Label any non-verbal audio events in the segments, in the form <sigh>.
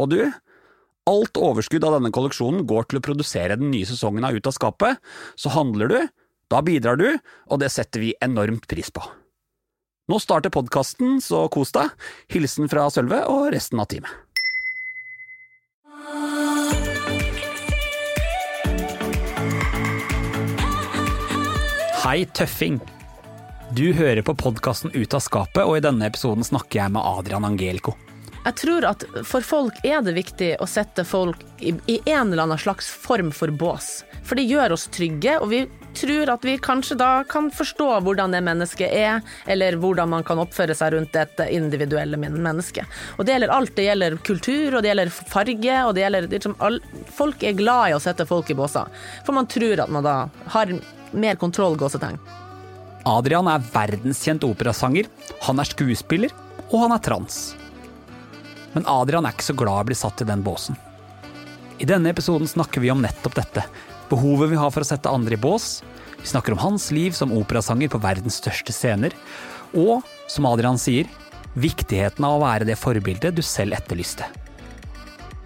Og du, alt overskudd av denne kolleksjonen går til å produsere den nye sesongen av Ut av skapet, så handler du, da bidrar du, og det setter vi enormt pris på. Nå starter podkasten, så kos deg. Hilsen fra Sølve og resten av teamet. Hei, tøffing! Du hører på podkasten Ut av skapet, og i denne episoden snakker jeg med Adrian Angelico. Jeg tror at for folk er det viktig å sette folk i, en eller annen slags form for bås. For det gjør oss trygge, og vi tror at vi kanskje da kan forstå hvordan det mennesket er, eller hvordan man kan oppføre seg rundt et individuelle menneske. Og det gjelder alt. Det gjelder kultur, og det gjelder farge, og det gjelder liksom all, Folk er glad i å sette folk i båser, for man tror at man da har mer kontroll, gåsetegn. Adrian er verdenskjent operasanger, han er skuespiller, og han er trans. Men Adrian er ikke så glad i å bli satt i den båsen. I denne episoden snakker vi om nettopp dette. Behovet vi har for å sette andre i bås. Vi snakker om hans liv som operasanger på verdens største scener. Og, som Adrian sier, viktigheten av å være det forbildet du selv etterlyste.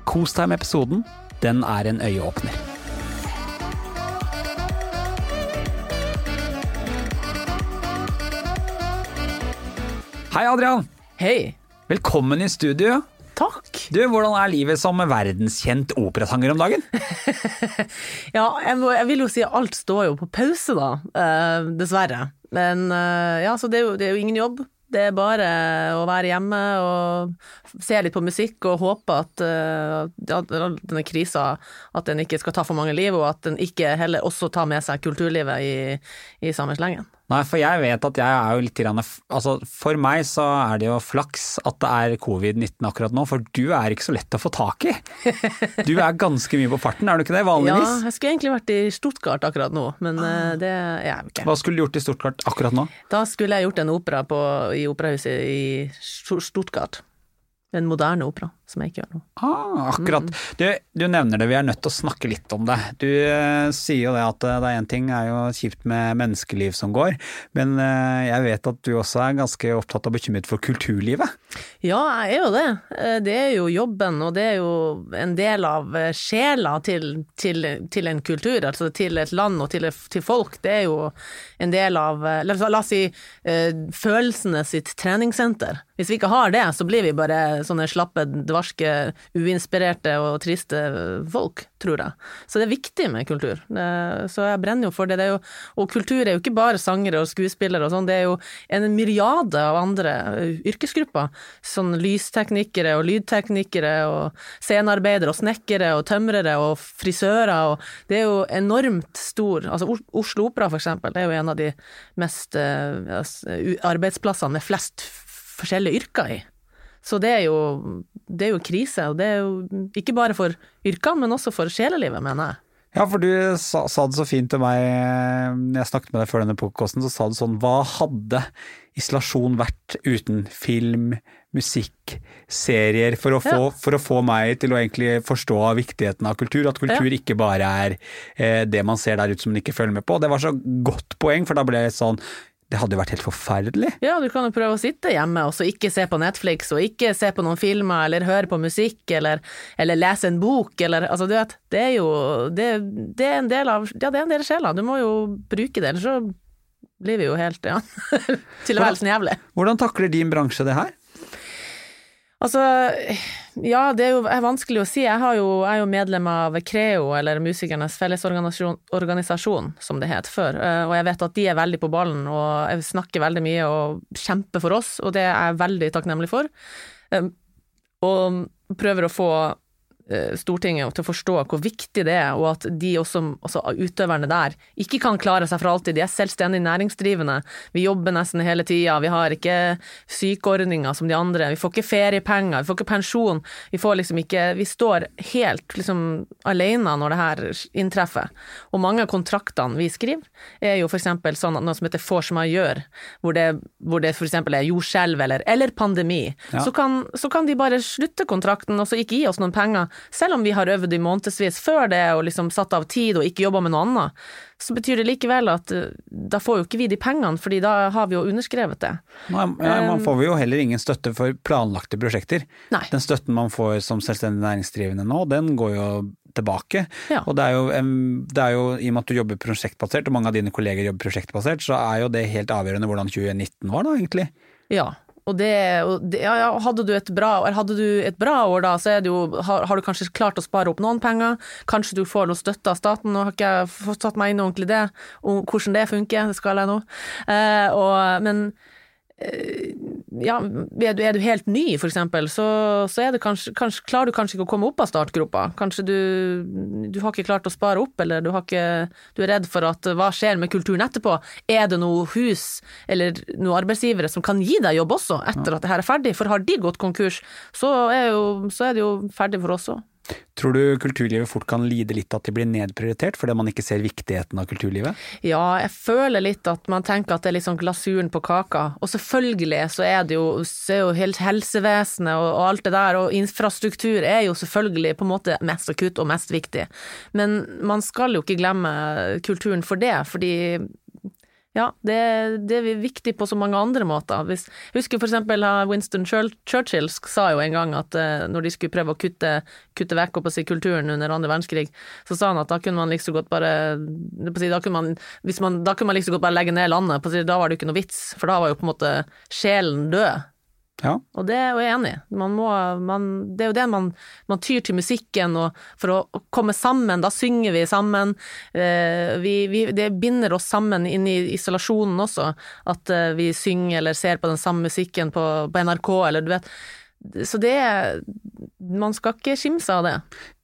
Kos deg med episoden. Den er en øyeåpner. Hei, Adrian. Hei. Velkommen i studio. Takk. Du, Hvordan er livet som verdenskjent operasanger om dagen? <laughs> ja, jeg, må, jeg, vil jo si at alt står jo på pause, da. Eh, dessverre. Men eh, ja, så det er, jo, det er, jo, ingen jobb. Det er bare å være hjemme og se litt på musikk og håpe at, uh, at denne krisa at den ikke skal ta for mange liv, og at den ikke heller også tar med seg kulturlivet i, i samme slengen. Nei, for jeg vet at jeg er jo litt grann, altså For meg så er det jo flaks at det er covid-19 akkurat nå, for du er ikke så lett å få tak i. Du er ganske mye på farten, er du ikke det vanligvis? Ja, jeg skulle egentlig vært i Stuttgart akkurat nå, men ah. det er jeg ikke. Hva skulle du gjort i Stuttgart akkurat nå? Da skulle jeg gjort en opera på, i operahuset i Stuttgart. En moderne opera, som jeg ikke gjør nå. Ah, akkurat. Du, du, nevner det, vi er nødt til å snakke litt om det. Du uh, sier jo det at uh, det er én ting er jo kjipt med menneskeliv som går, men uh, jeg vet at du også er ganske opptatt og bekymret for kulturlivet? Ja, jeg er jo det. Det er jo jobben, og det er jo en del av sjela til, til, til en kultur, altså til et land og til, til, folk. Det er jo en del av, la oss si, følelsene sitt treningssenter. Hvis vi ikke har det, så blir vi bare sånne slappe, dvarske, uinspirerte og triste folk, tror jeg. Så det er viktig med kultur. Så jeg brenner jo for det. det jo, og kultur er jo ikke bare sangere og skuespillere og sånn, det er jo en myriade av andre yrkesgrupper. Sånn lysteknikere og lydteknikere og scenearbeidere og snekkere og tømrere og frisører og Det er jo enormt stor Altså Oslo Opera, for eksempel, det er jo en av de mest uh, arbeidsplassene med flest forskjellige yrker i. Så det er jo, det er jo krise, og det er jo ikke bare for yrkene, men også for sjelelivet, mener jeg. Ja, for du sa, sa, det så fint til meg når jeg snakket med deg før denne podkasten, så sa du sånn Hva hadde isolasjon vært uten film, musikk, serier, for å, få, ja. for å få meg til å egentlig forstå viktigheten av kultur? At kultur ja. ikke bare er eh, det man ser der ute som man ikke følger med på. Det var så godt poeng, for da ble jeg sånn det hadde jo vært helt forferdelig. Ja, du kan jo prøve å sitte hjemme og så ikke se på Netflix, og ikke se på noen filmer eller høre på musikk eller, eller lese en bok, eller altså du vet, det er jo det, det, er en del av Ja, det er en del av sjela, du må jo bruke det, ellers så blir vi jo helt ja, <laughs> tilværelsen jævlig. Hvordan takler din bransje det her? Altså, ja, det er jo er vanskelig å si. Jeg, jo, jeg, er jo medlem av Creo, eller Musikernes fellesorganisasjon, som det het før. Eh, og jeg vet at de er veldig på ballen og snakker veldig mye og kjemper for oss, og det er jeg veldig takknemlig for. Eh, og prøver å få Stortinget til å forstå hvor viktig det er, og at de også, altså utøverne der, ikke kan klare seg for alltid. De er selvstendig næringsdrivende. Vi jobber nesten hele tida. Vi har ikke sykeordninger som de andre. Vi får ikke feriepenger, vi får ikke pensjon. Vi får liksom ikke Vi står helt liksom alene når det her inntreffer. Og mange av kontraktene vi skriver, er jo eksempel sånn at noe som heter force majeure, hvor det, hvor det eksempel er jordskjelv eller, eller pandemi. Ja. Så, kan, så kan de bare slutte kontrakten og så ikke gi oss noen penger, selv om vi har øvd i månedsvis før det og liksom satt av tid og ikke jobba med noe annet. Så betyr det likevel at eh, da får jo ikke vi de pengene, fordi da har vi jo underskrevet det. Nei, man får jo heller ingen støtte for planlagte prosjekter. Nei. Den støtten man får som selvstendig næringsdrivende nå, den går jo tilbake. Ja. Og det er, jo, det er jo, i og med at du jobber prosjektbasert, og mange av dine kolleger jobber prosjektbasert, så er jo det helt avgjørende hvordan 2019 var da, egentlig. Ja. Og det, og det ja, ja, hadde, du et bra, hadde du et bra år da, så jo, har, har du kanskje klart å spare opp noen penger. Kanskje du får noe støtte av staten, nå har ikke jeg satt meg inn ordentlig det, om hvordan det funker, det skal jeg nå. Eh, og, men ja, er du, er du helt ny, for eksempel, så, så det kanskje, kanskje, klarer du kanskje ikke å komme opp av startgropa. Kanskje du, du har ikke klart å spare opp, eller du, har ikke, du er redd for at hva skjer med kulturen etterpå? Er det noe hus eller noen arbeidsgivere som kan gi deg jobb også, etter at det her er ferdig? For har de gått konkurs, så er, jo, så er det jo ferdig for oss òg. Tror du kulturlivet fort kan lide litt at de blir nedprioritert fordi man ikke ser viktigheten av kulturlivet? Ja, jeg føler litt at man tenker at det er litt sånn glasuren på kaka. Og selvfølgelig så er det jo, så er jo helsevesenet og, og alt det der, og infrastruktur er jo selvfølgelig på en måte mest akutt og mest viktig. Men man skal jo ikke glemme kulturen for det, fordi ja, det, det er viktig på så mange andre måter. Hvis, jeg husker eksempel Winston Churchill sa jo en gang at uh, når de skulle prøve å kutte, kutte vekk opp å si, kulturen under andre verdenskrig, så sa han at da kunne man like så godt bare da, kunne man, man, da kunne man like så godt bare legge ned landet, da var det jo ikke noe vits, for da var jo på en måte sjelen død. Ja. Og det er jeg enig i. Man må, man, det er jo det man, man tyr til musikken og for å komme sammen. Da synger vi sammen. Eh, vi, vi, det binder oss sammen inn i isolasjonen også. At eh, vi synger eller ser på den samme musikken på, på NRK, eller du vet. Så det Man skal ikke skimse av det.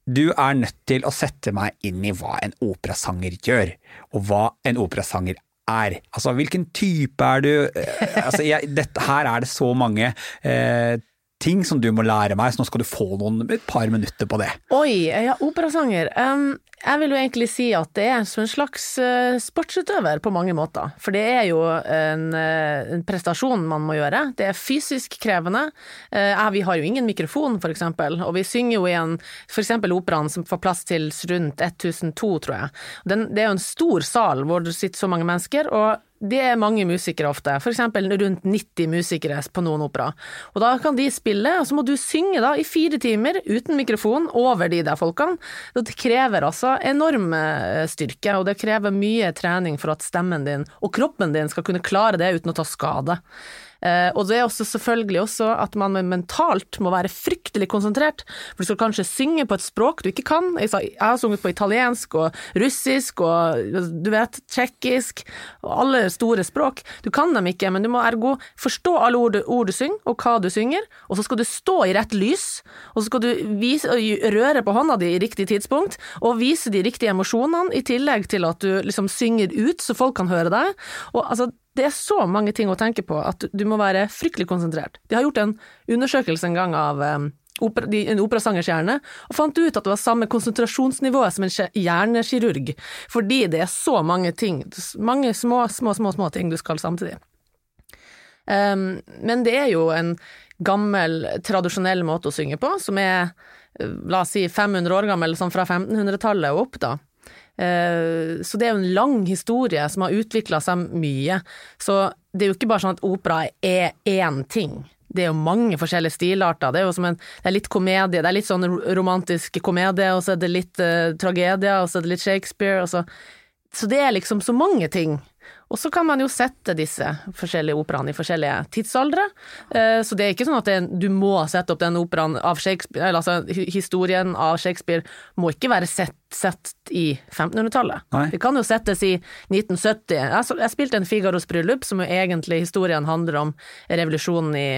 Du er nødt til å sette meg inn i hva en operasanger gjør, og hva en operasanger er. Altså, hvilken type er du? Eh, Altså, jeg, dette, her er det så mange eh, ting som du må lære meg, så nå skal du få noen, et par minutter på det. Oi, ja, operasanger. Um, jeg vil jo egentlig si at det er som en slags uh, sportsutøver på mange måter. For det er jo en, uh, en prestasjon man må gjøre. Det er fysisk krevende. Uh, vi har jo ingen mikrofon, for eksempel, og vi synger jo i en for eksempel operaen som får plass til rundt 1002, tror jeg. Den, det er jo en stor sal hvor det sitter så mange mennesker. og det er mange musikere ofte, eksempel rundt 90 musikere på noen opera. Og da kan de spille, og så må du synge da i fire timer uten mikrofon over de der folkene. Det krever altså enorm styrke, og det krever mye trening for at stemmen din og kroppen din skal kunne klare det uten å ta skade. Eh, og det er også selvfølgelig også at man mentalt må være fryktelig konsentrert, for du skal kanskje synge på et språk du ikke kan. Jeg har sunget på italiensk og russisk og du vet, tsjekkisk og alle store språk. Du kan dem ikke, men du må ergo forstå alle ord, ord du synger, og hva du synger, og så skal du stå i rett lys, og så skal du vise, røre på hånda di i riktig tidspunkt, og vise de riktige emosjonene, i tillegg til at du liksom synger ut så folk kan høre deg. Og altså, det er så mange ting å tenke på at du må være fryktelig konsentrert. De har gjort en undersøkelse en gang av opera, en operasangers hjerne, og fant ut at det var samme konsentrasjonsnivået som en hjernekirurg, fordi det er så mange ting, mange små, små, små, små ting du skal samtidig. Um, men det er jo en gammel, tradisjonell måte å synge på, som er, la oss si, 500 år gammel, sånn fra 1500-tallet og opp, da. Så det er jo en lang historie som har utvikla seg mye. Så det er jo ikke bare sånn at opera er én ting. Det er jo mange forskjellige stilarter. Det er jo som en det er litt komedie, det er litt sånn romantisk komedie, og så er det litt uh, tragedie, og så er det litt Shakespeare, og så Så det er liksom så mange ting. Og så kan man jo sette disse forskjellige operaene i forskjellige tidsaldre. Så det er ikke sånn at det, du må sette opp den operaen av Shakespeare, eller altså historien av Shakespeare må ikke være sett, sett i 1500-tallet. Det kan jo settes i 1970. Jeg, jeg spilte en Figaros bryllup, som jo egentlig historien handler om revolusjonen i,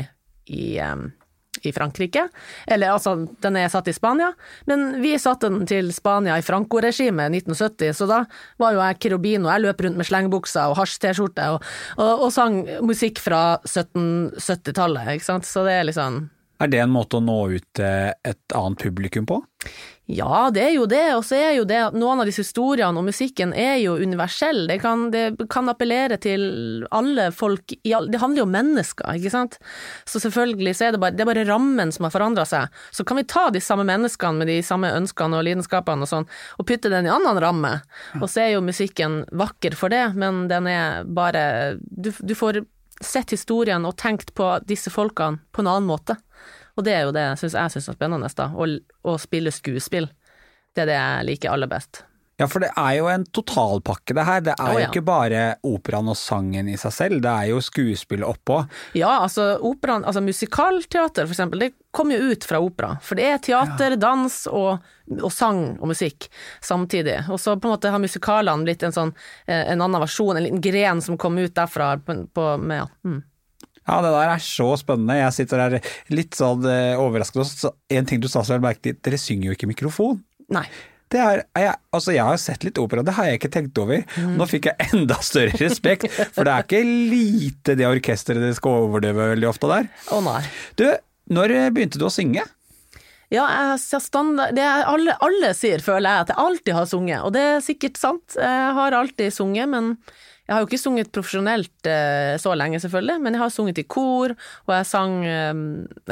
i, i Frankrike. Eller altså, den er satt i Spania, men vi satte den til Spania i Franco-regimet 1970, så da var jo jeg Kirobino, jeg løp rundt med slengbukser og hasj-T-skjorte og, og, og, sang musikk fra 1770-tallet, ikke sant, så det er liksom er det en måte å nå ut til et annet publikum på? Ja, det er jo det, og så er jo det at noen av disse historiene og musikken er jo universell. Det kan, det kan appellere til alle folk, det handler jo om mennesker, ikke sant. Så selvfølgelig så er det bare, det er bare rammen som har forandra seg. Så kan vi ta de samme menneskene med de samme ønskene og lidenskapene og sånn, og putte den i en annen ramme. Og så er jo musikken vakker for det, men den er bare Du, du får sett historien og tenkt på disse folkene på en annen måte. Og det er jo det synes jeg syns er spennende, da. Å, å spille skuespill. Det er det jeg liker aller best. Ja, for det er jo en totalpakke det her. Det er oh, ja. jo ikke bare operaen og sangen i seg selv, det er jo skuespillet oppå. Ja, altså operaen, altså musikalteater for eksempel, det kommer jo ut fra opera. For det er teater, ja. dans og, og, sang og musikk samtidig. Og så på en måte har musikalene blitt en sånn, eh, en annen versjon, en liten gren som kom ut derfra på, på med, ja. Mm. Ja, det der er så spennende. Jeg sitter der litt sånn eh, overrasket. En ting du sa så jeg merket dere synger jo ikke mikrofon. Nei. Det er, jeg, altså jeg har sett litt opera, det har jeg ikke tenkt over. Mm. Nå fikk jeg enda større respekt, for det er ikke lite det orkesteret dere skal overdøve veldig ofte der. Å oh, nei. Du, når begynte du å synge? Ja, jeg, standard, det alle, alle sier, føler jeg, at jeg alltid har sunget, og det er sikkert sant. Jeg har alltid sunget, men jeg har jo ikke sunget profesjonelt eh, så lenge, selvfølgelig, men jeg har sunget i kor, og jeg sang eh,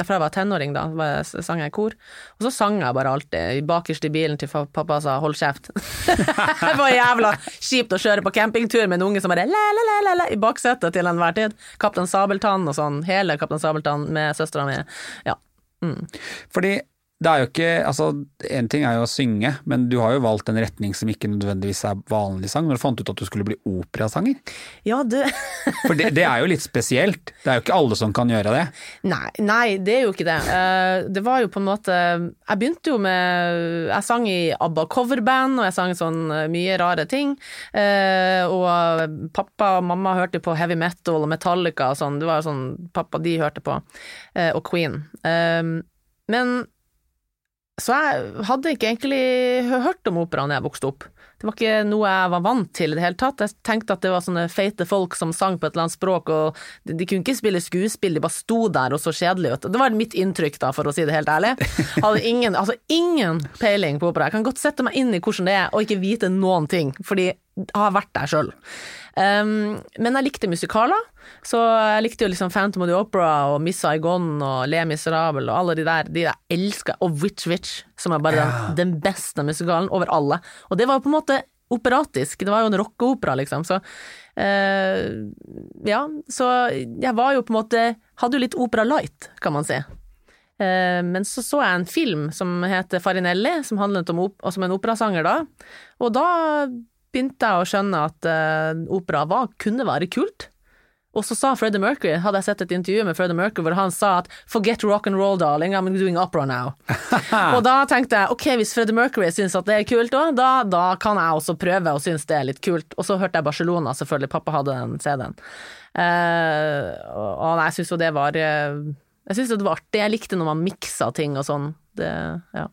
Fra jeg var tenåring, da, sang jeg i kor. Og så sang jeg bare alltid, bakerst i bilen til pappa sa 'hold kjeft'. <laughs> det var jævla kjipt å kjøre på campingtur med en unge som bare la, la, la, la, i baksetet til enhver tid. Kaptein Sabeltann og sånn, hele Kaptein Sabeltann med søstera mi. Ja. Mm. Fordi det er jo ikke Altså, én ting er jo å synge, men du har jo valgt en retning som ikke nødvendigvis er vanlig sang. Når du fant ut at du skulle bli operasanger? Ja, du <laughs> For det, det, er jo litt spesielt. Det er jo ikke alle som kan gjøre det. Nei, nei det er jo ikke det. Eh, det var jo på en måte Jeg begynte jo med Jeg sang i ABBA coverband, og jeg sang sånn eh, mye rare ting. Eh, og pappa og mamma hørte på heavy metal og Metallica og sånn. Det var jo sånn pappa de hørte på. Og Queen. Men så jeg hadde ikke egentlig hørt om opera da jeg vokste opp. Det var ikke noe jeg var vant til i det hele tatt. Jeg tenkte at det var sånne feite folk som sang på et eller annet språk, og de, de kunne ikke spille skuespill, de bare sto der og så kjedelige ut. Det var mitt inntrykk, da, for å si det helt ærlig. Hadde ingen, altså ingen peiling på opera. Jeg kan godt sette meg inn i hvordan det er, og ikke vite noen ting, fordi jeg har vært der sjøl. Um, men jeg likte musikaler, så jeg likte jo liksom Phantom of the Opera og Miss Saigon og Le Miserable og alle de der. De jeg elsker, og Witch Witch, som er bare den, den, beste musikalen over alle. Og det var jo på en måte operatisk, det var jo en rockeopera, liksom. Så uh, ja, så jeg var jo på en måte Hadde jo litt opera light, kan man si. Uh, men så så jeg en film som heter Farinelli, som handlet om, som en operasanger da. Og da begynte jeg å skjønne at uh, opera var, kunne være kult. Og så sa Freddie Mercury, hadde jeg sett et intervju med Freddie Mercury hvor han sa at 'forget rock and roll, darling, I'm doing opera now'. <laughs> og da tenkte jeg ok, hvis Freddie Mercury syns at det er kult òg, da, da, kan jeg også prøve å synes det er litt kult. Og så hørte jeg Barcelona, selvfølgelig, pappa hadde den CD-en. Uh, og jeg syns jo det var uh, Jeg syns det var artig, jeg likte når man miksa ting og sånn. Det, ja.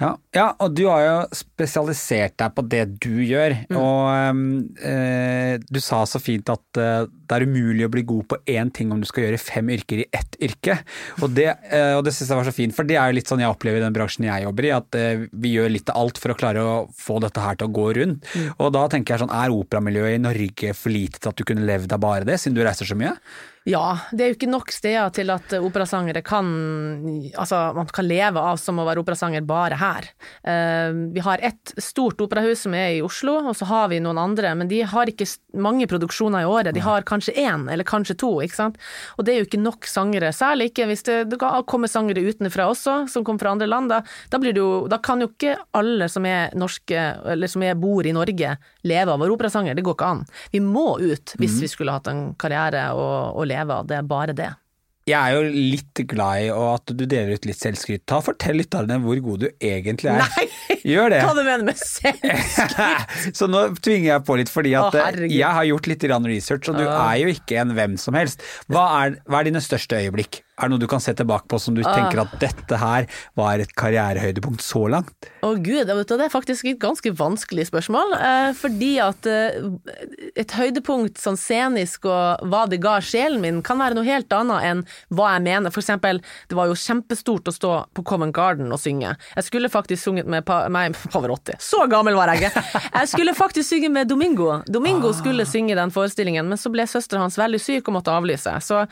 Ja, ja, og du har jo spesialisert deg på det du gjør. Mm. Og eh, du sa så fint at øh, det er umulig å bli god på én ting om du skal gjøre fem yrker i ett yrke. Og det, og det synes jeg var så fint, for det er jo litt sånn jeg opplever i den bransjen jeg jobber i, at vi gjør litt av alt for å klare å få dette her til å gå rundt. Mm. Og da tenker jeg sånn, er operamiljøet i Norge for lite til at du kunne levd av bare det, siden du reiser så mye? Ja, det er jo ikke nok steder til at operasangere kan Altså, man kan leve av som å være operasanger bare her. Uh, vi har ett stort operahus som er i Oslo, og så har vi noen andre, men de har ikke mange produksjoner i året. De har kanskje én, eller kanskje to, ikke sant. Og det er jo ikke nok sangere, særlig ikke hvis det, det kommer sangere utenfra også, som kommer fra andre land. Da, da, blir det jo, da kan jo ikke alle som er norske, eller som er, bor i Norge, leve av å være operasanger. Det går ikke an. Vi må ut hvis mm. vi skulle hatt en karriere og, og leve av. Det er bare det. Jeg er jo litt glad i at du deler ut litt selvskryt. Ta Fortell lytterne hvor god du egentlig er. Nei! Gjør det. Hva du mener med selvskryt? <laughs> så nå tvinger jeg på litt, fordi at Å, jeg har gjort litt research, og du er jo ikke en hvem som helst. Hva er, hva er dine største øyeblikk? Er det noe du kan se tilbake på som du tenker at dette her var et karrierehøydepunkt så langt? Å gud, vet du, det er faktisk et ganske vanskelig spørsmål. Eh, fordi at eh, et høydepunkt sånn scenisk og hva det ga sjelen min, kan være noe helt annet enn hva jeg mener. For eksempel, det var jo kjempestort å stå på Covent Garden og synge. Jeg skulle faktisk sunget med pa Nei, <laughs> Pavarotti. Så gammel var jeg ikke! Jeg skulle faktisk synge med Domingo. Domingo Ah. skulle synge den forestillingen, men så ble søsteren hans veldig syk og måtte avlyse. Så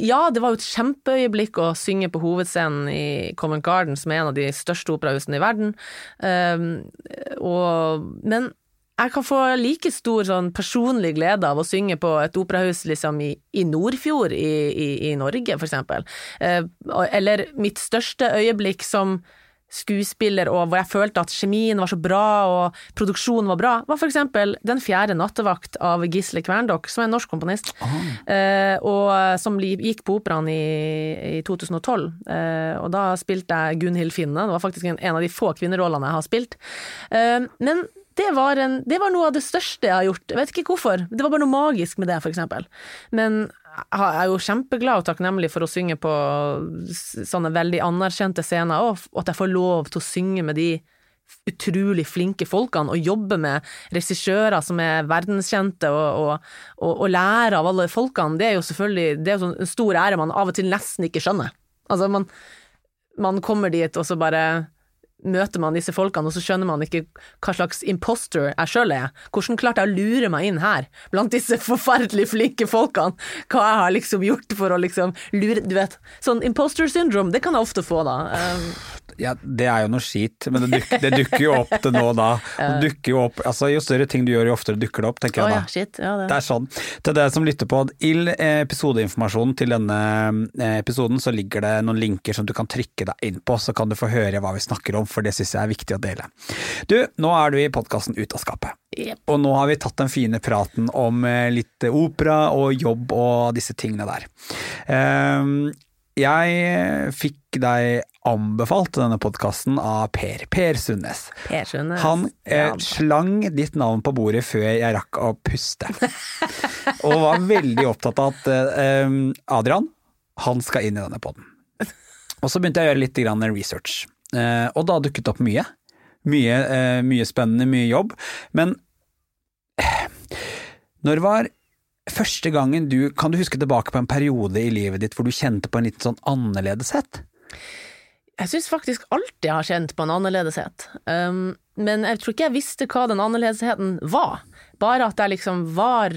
ja, det var jo et kjempeøyeblikk å synge på hovedscenen i Covent Garden, som er en av de største operahusene i verden. Um, og, men jeg kan få like stor sånn personlig glede av å synge på et operahus liksom i, i Nordfjord i, i, i Norge, for eksempel. Eh, eller mitt største øyeblikk som skuespiller, og hvor jeg følte at kjemien var så bra og produksjonen var bra, var for eksempel Den fjerde nattevakt av Gisle Kverndok, som er en norsk komponist, oh. og som gikk på operaen i, i 2012. Eh, og da spilte jeg Gunhild Finne, det var faktisk en, en av de få kvinnerollene jeg har spilt. Eh, men det var, en, det var noe av det største jeg har gjort. Jeg vet ikke hvorfor. Det var bare noe magisk med det, for eksempel. Men jeg er jo kjempeglad og takknemlig for å synge på sånne veldig anerkjente scener, og at jeg får lov til å synge med de utrolig flinke folkene, og jobbe med regissører som er verdenskjente, og, og, og, og lære av alle folkene. Det er jo selvfølgelig det er jo sånn en stor ære man av og til nesten ikke skjønner. Altså, man, man kommer dit, og så bare møter man disse folkene, og så skjønner man ikke hva slags imposter jeg sjøl er. Hvordan klarte jeg å lure meg inn her, blant disse forferdelig flinke folkene? Hva jeg har liksom gjort for å liksom lure Du vet, sånn imposter syndrome, det kan jeg ofte få, da. Um, Ja, det er jo noe skit, men det, dukker, det dukker jo opp det nå da. <laughs> Det dukker jo opp, altså Jo større ting du gjør, jo oftere dukker det opp, tenker jeg ja, da. shit. Ja, det. Det er sånn. Til dere som lytter på, i episodeinformasjonen til denne eh, episoden så ligger det noen linker som du kan trykke deg inn på, så kan du få høre hva vi snakker om, for det syns jeg er viktig å dele. Du, nå er du i podkasten Ut av skapet. Yep. Og nå har vi tatt den fine praten om eh, litt opera og jobb og disse tingene der. Ehm, Jeg fikk deg anbefalt denne podkasten av Per. Per Sundnes. Per Sundnes. Han eh, slang ditt navn på bordet før jeg rakk å puste. <laughs> og var veldig opptatt av at eh, Adrian, han skal inn i denne poden. Og så begynte jeg å gjøre litt research, og da dukket det opp mye. Mye, eh, mye spennende, mye jobb. Men eh, når var første gangen du Kan du huske tilbake på en periode i livet ditt hvor du kjente på en litt sånn annerledeshet? Jeg syns faktisk alltid jeg har kjent på en annerledeshet. Um, men jeg tror ikke jeg visste hva den annerledesheten var. Bare at jeg liksom var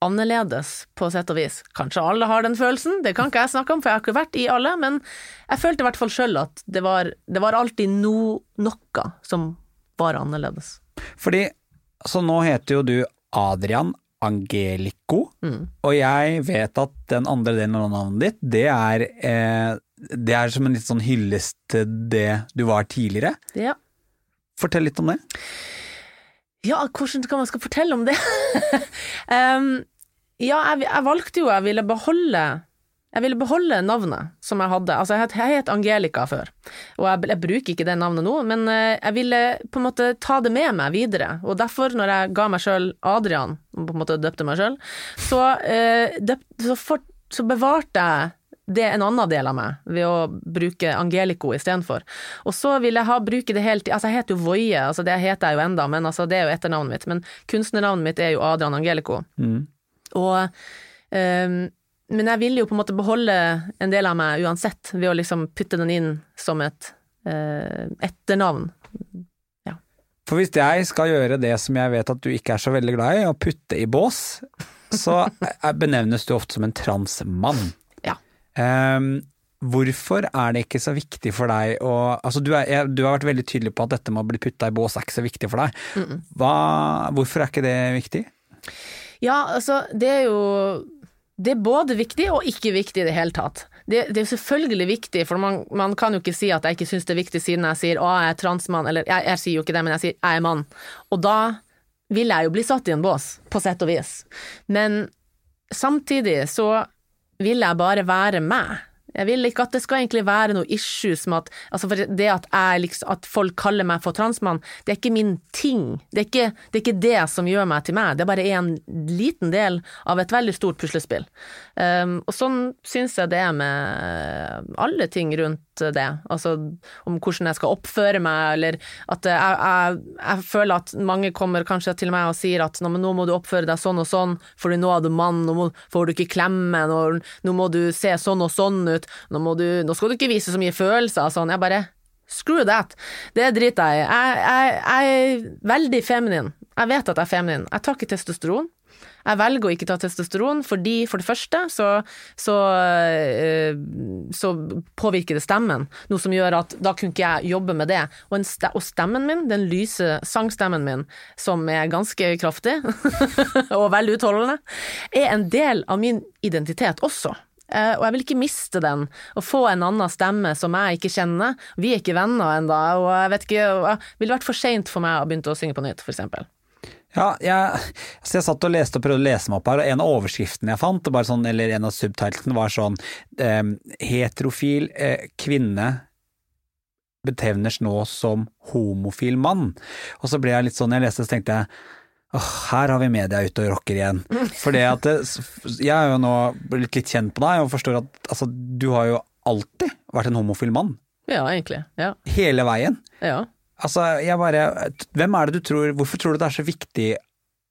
annerledes, på sett og vis. Kanskje alle har den følelsen, det kan ikke jeg snakke om, for jeg har ikke vært i alle, men jeg følte i hvert fall sjøl at det var, det var alltid no, noe som var annerledes. Fordi så nå heter jo du Adrian Angelico, Mm. og jeg vet at den andre delen av navnet ditt, det er, eh, det er som en litt sånn hyllest til det du var tidligere. Ja. Fortell litt om det. Ja, hvordan kan man skal fortelle om det? um, <laughs> ja, jeg, jeg valgte jo, jeg ville beholde jeg ville beholde navnet som jeg hadde. Altså, jeg het, jeg het Angelica før, og jeg, jeg bruker ikke det navnet nå, men eh, jeg ville på en måte ta det med meg videre. Og derfor, når jeg ga meg sjøl Adrian, og på en måte døpte meg sjøl, så, eh, så, så bevarte jeg det en annen del av meg, ved å bruke Angelico istedenfor. Og så vil jeg ha, bruke det helt Altså, jeg heter jo Voie, altså det heter jeg jo enda, men altså, det er jo etternavnet mitt. Men kunstnernavnet mitt er jo Adrian Angelico. Mm. Og um, Men jeg vil jo på en måte beholde en del av meg uansett, ved å liksom putte den inn som et eh, etternavn. For hvis jeg skal gjøre det som jeg vet at du ikke er så veldig glad i, å putte i bås, så <laughs> benevnes du ofte som en transmann. Ja. Um, hvorfor er det ikke så viktig for deg å Altså, du, er, du har vært veldig tydelig på at dette med å bli putta i bås er ikke så viktig for deg. Hva, hvorfor er ikke det viktig? Ja, altså, det er jo Det er både viktig og ikke viktig i det hele tatt. Det, det er selvfølgelig viktig, for man, man kan jo ikke si at jeg ikke syns det er viktig siden jeg sier å, jeg er transmann, eller jeg, jeg sier jo ikke det, men jeg sier jeg er mann. Og da vil jeg jo bli satt i en bås, på sett og vis. Men samtidig så vil jeg bare være meg. Jeg vil ikke at det skal egentlig være noe issues med at altså det at, liksom, at folk kaller meg for transmann, det er ikke min ting. Det er ikke, det er ikke det som gjør meg til meg, det er bare en liten del av et veldig stort puslespill. Um, og sånn syns jeg det er med alle ting rundt det, altså om hvordan jeg skal oppføre meg, eller at jeg, jeg, jeg føler at mange kommer kanskje til meg og sier at nå må du oppføre deg sånn og sånn, fordi nå er du mann, nå må, får du ikke klemme, nå, nå må du se sånn og sånn ut, nå, du, nå skal du ikke vise så mye følelser, sånn. Jeg bare Screw that. Det driter jeg i. Jeg, er veldig feminin. Jeg vet at jeg er feminin. Jeg tar ikke testosteron. Jeg velger å ikke ta testosteron fordi, for det første, så, så, øh, så, påvirker det stemmen, noe som gjør at da kunne ikke jeg jobbe med det. Og, st og stemmen min, den lyse sangstemmen min, som er ganske kraftig <laughs> og veldig utholdende, er en del av min identitet også. Uh, og jeg vil ikke miste den, og få en annen stemme som jeg ikke kjenner. Vi er ikke venner ennå, og jeg vet ikke Det ville vært for seint for meg å begynne å synge på nytt, eksempel. Ja, jeg, så jeg satt og leste og prøvde å lese meg opp her, og en av overskriftene jeg fant, sånn, eller en av subtitlene, var sånn eh, Heterofil eh, kvinne betevnes nå som homofil mann. Og så ble jeg litt sånn, jeg leste så tenkte jeg åh, her har vi media ute og rocker igjen. For det at jeg er jo nå blitt litt kjent på deg og forstår at altså, du har jo alltid vært en homofil mann. Ja, egentlig. Ja. Hele veien. Ja. Altså, jeg bare Hvem er det du tror Hvorfor tror du det er så viktig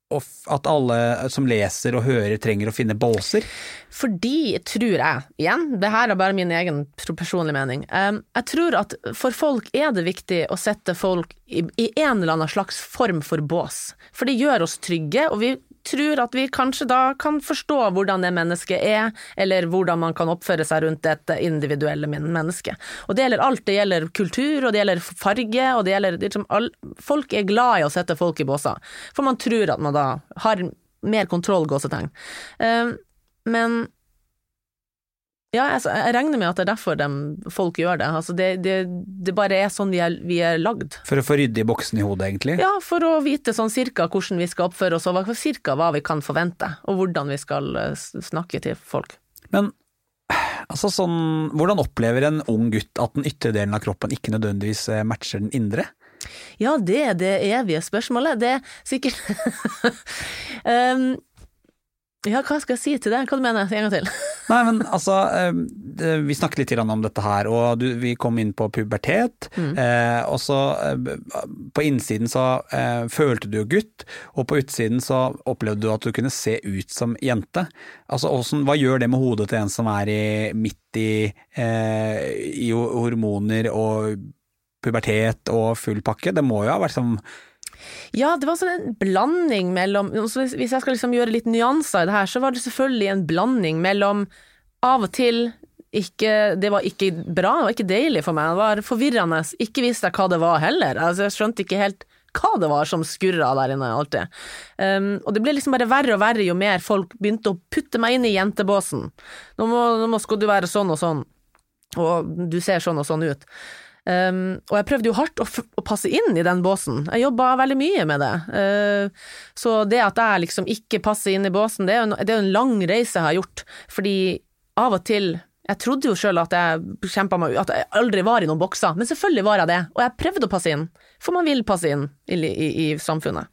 at alle som leser og hører trenger å finne båser? Fordi, tror jeg, igjen, det her er bare min egen personlige mening, jeg tror at for folk er det viktig å sette folk i en eller annen slags form for bås. For det gjør oss trygge, og vi tror at vi kanskje da kan forstå hvordan det mennesket er, eller hvordan man kan oppføre seg rundt et individuelle menneske. Og det gjelder alt. Det gjelder kultur, og det gjelder farge, og det gjelder liksom, all, Folk er glad i å sette folk i båser, for man tror at man da har mer kontroll, gåsetegn. Uh, men ja, altså, jeg regner med at det er derfor de, folk gjør det. Altså, det, det, det, bare er sånn vi er, vi er, lagd. For å få rydde i boksen i hodet, egentlig? Ja, for å vite sånn cirka hvordan vi skal oppføre oss, og cirka hva vi kan forvente, og hvordan vi skal eh, snakke til folk. Men altså sånn, hvordan opplever en ung gutt at den ytre delen av kroppen ikke nødvendigvis eh, matcher den indre? Ja, det er det evige spørsmålet. Det er sikkert um, <laughs> Ja, hva skal jeg si til det? Hva du mener du? En gang til. <laughs> Nei, men altså, eh, vi snakket litt om dette her, og vi kom inn på pubertet. Mm. Eh, og så eh, På innsiden så følte du jo gutt, og på utsiden så opplevde du at du kunne se ut som jente. Altså, Hva gjør det med hodet til en som er i, midt i, i hormoner og pubertet og full pakke? Det må jo ha vært sånn ja, det var sånn en blanding mellom Hvis jeg skal liksom gjøre litt nyanser i det her, så var det selvfølgelig en blanding mellom av og til ikke, det var ikke bra, det var ikke deilig for meg, det var forvirrende. Ikke visste jeg hva det var heller. Altså, jeg skjønte ikke helt hva det var som skurra der inne alltid. Um, og det ble liksom bare verre og verre jo mer folk begynte å putte meg inn i jentebåsen. Nå, må, nå skal du være sånn og sånn, og du ser sånn og sånn ut. Um, og jeg prøvde jo hardt å, å, passe inn i den båsen, jeg jobba veldig mye med det. Uh, så det at jeg liksom ikke passer inn i båsen, det er jo en, en lang reise jeg har gjort, fordi av og til jeg trodde jo sjøl at jeg at jeg aldri var i noen bokser, men selvfølgelig var jeg det, og jeg prøvde å passe inn, for man vil passe inn i, i, i samfunnet.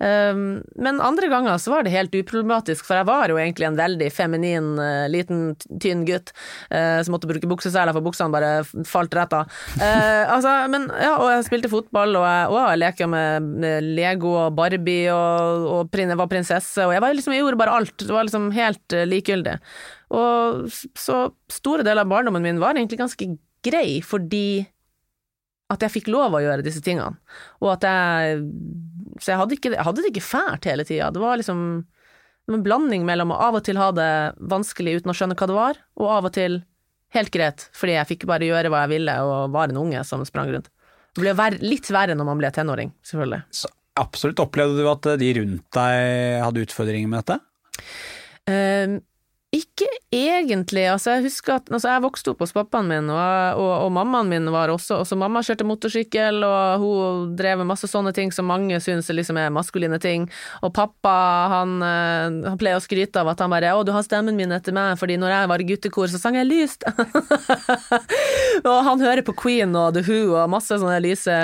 Um, men andre ganger så var det helt uproblematisk, for jeg var jo egentlig en veldig feminin, uh, liten, tynn gutt uh, som måtte bruke bukseseler for buksene bare falt rett av. Uh, <laughs> altså, men ja, og jeg spilte fotball, og jeg, og jeg leker med, Lego og Barbie, og, og prin, var prinsesse, og jeg, var liksom, jeg gjorde bare alt. Det var liksom helt likegyldig. Og så store deler av barndommen min var egentlig ganske grei, fordi at jeg fikk lov å gjøre disse tingene, og at jeg Så jeg hadde, ikke, jeg hadde det ikke fælt hele tida. Det var liksom en blanding mellom å av og til ha det vanskelig uten å skjønne hva det var, og av og til helt greit, fordi jeg fikk bare gjøre hva jeg ville og var en unge som sprang rundt. Det ble ver litt verre når man ble tenåring, selvfølgelig. Så absolutt. Opplevde du at de rundt deg hadde utfordringer med dette? Uh, Ikke egentlig. Altså, jeg husker at altså, jeg vokste opp hos pappaen min, og, og, og mammaen min var også også Mamma kjørte motorsykkel, og hun drev med masse sånne ting som mange syns liksom er maskuline ting. Og pappa, han, eh, han pleier å skryte av at han bare 'Å, du har stemmen min etter meg', fordi når jeg var i guttekor, så sang jeg lyst'. <laughs> og han hører på Queen og The Who og masse sånne lyse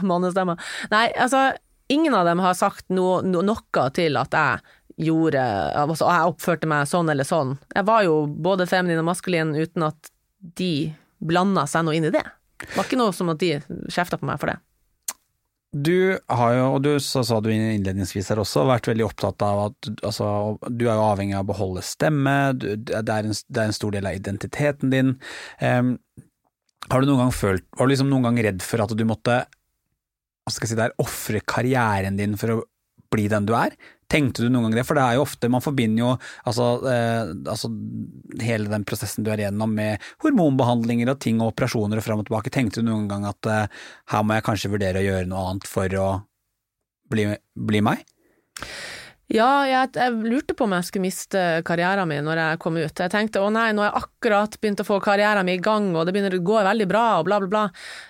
mannestemmer. Nei, altså, ingen av dem har sagt no, no, noe til at jeg gjorde altså, Jeg oppførte meg sånn eller sånn. Jeg var jo både feminin og maskulin uten at de blanda seg noe inn i det. Det var ikke noe som at de kjefta på meg for det. Du har jo, og du sa du innledningsvis her også, vært veldig opptatt av at altså, du er jo avhengig av å beholde stemme, du, det, er en, det, er en, stor del av identiteten din. Um, har du noen gang følt, var du liksom noen gang redd for at du måtte hva skal jeg si der, ofre karrieren din for å bli den du er? Tenkte du noen gang det? For det er jo ofte, man forbinder jo altså, eh, altså hele den prosessen du er igjennom med hormonbehandlinger og ting og operasjoner og fram og tilbake. Tenkte du noen gang at eh, her må jeg kanskje vurdere å gjøre noe annet for å bli, bli meg? Ja, jeg, jeg, lurte på om jeg skulle miste karrieren min når jeg kom ut. Jeg tenkte å nei, nå har jeg akkurat begynt å få karrieren min i gang, og det begynner å gå veldig bra, og bla, bla, bla.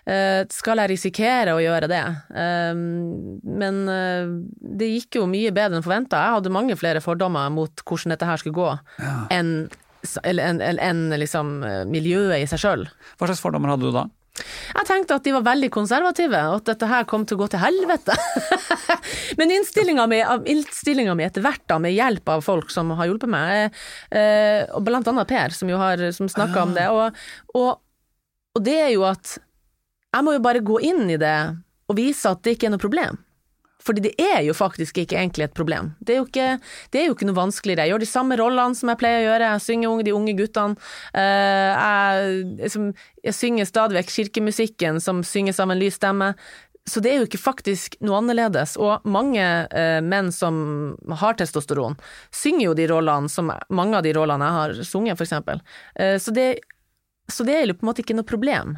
Eh, skal jeg risikere å gjøre det? Eh, men eh, det gikk jo mye bedre enn forventa. Jeg hadde mange flere fordommer mot hvordan dette her skulle gå, ja. enn en, en, en, liksom, miljøet i seg sjøl. Hva slags fordommer hadde du da? Jeg tenkte at de var veldig konservative, og at dette her kom til å gå til helvete. <laughs> Men innstillinga mi, etter hvert, da, med hjelp av folk som har hjulpet meg, eh, og blant annet Per, som jo har snakka om det, og, og, og det er jo at jeg må jo bare gå inn i det og vise at det ikke er noe problem. Fordi det er jo faktisk ikke egentlig et problem. Det er jo ikke, er jo ikke noe vanskeligere. Jeg gjør de samme rollene som jeg pleier å gjøre, jeg synger unge, de unge guttene. Eh, jeg, jeg synger stadig vekk kirkemusikken som synges av en lys stemme. Så det er jo ikke faktisk noe annerledes. Og mange eh, menn som har testosteron, synger jo de rollene som mange av de rollene jeg har sunget, for eksempel. Eh, så, det, så det er jo på en måte ikke noe problem.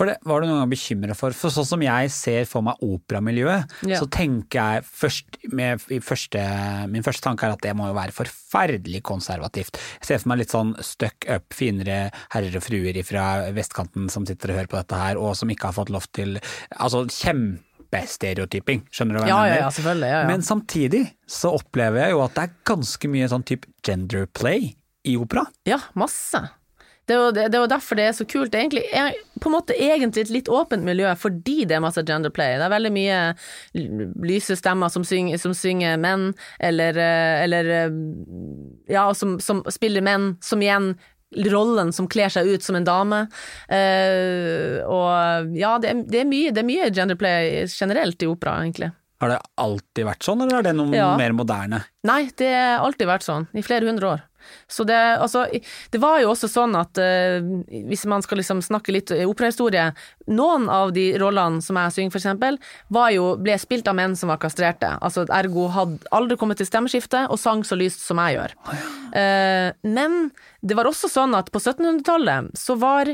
For det var du noen gang bekymra for? For sånn som jeg ser for meg operamiljøet, ja. så tenker jeg først, med, første, Min første tanke er at det må jo være forferdelig konservativt. Jeg ser for meg litt sånn stuck up, finere herrer og fruer fra vestkanten som sitter og hører på dette her, og som ikke har fått lov til Altså kjempestereotyping, skjønner du hva jeg ja, mener? Ja, selvfølgelig, ja, ja. Men samtidig så opplever jeg jo at det er ganske mye sånn type gender play i opera. Ja, masse. Det er, det, det er jo derfor det er så kult. Det er egentlig er på en måte egentlig et litt åpent miljø fordi det er masse gender play. Det er veldig mye lyse stemmer som synger, som synger menn, eller, eh, eller eh, ja, som, som, spiller menn, som igjen rollen som kler seg ut som en dame. Uh, og ja, det er, det, er mye, det er mye gender play generelt i opera, egentlig. Har det alltid vært sånn, eller er det noe ja. mer moderne? Nei, det har alltid vært sånn, i flere hundre år. Så det, altså, det var jo også sånn at uh, hvis man skal liksom snakke litt operahistorie Noen av de rollene som jeg synger, eksempel, ble spilt av menn som var kastrerte. Altså ergo hadde aldri kommet til stemmeskifte og sang så lyst som jeg gjør. Uh, men det var også sånn at på 1700-tallet så var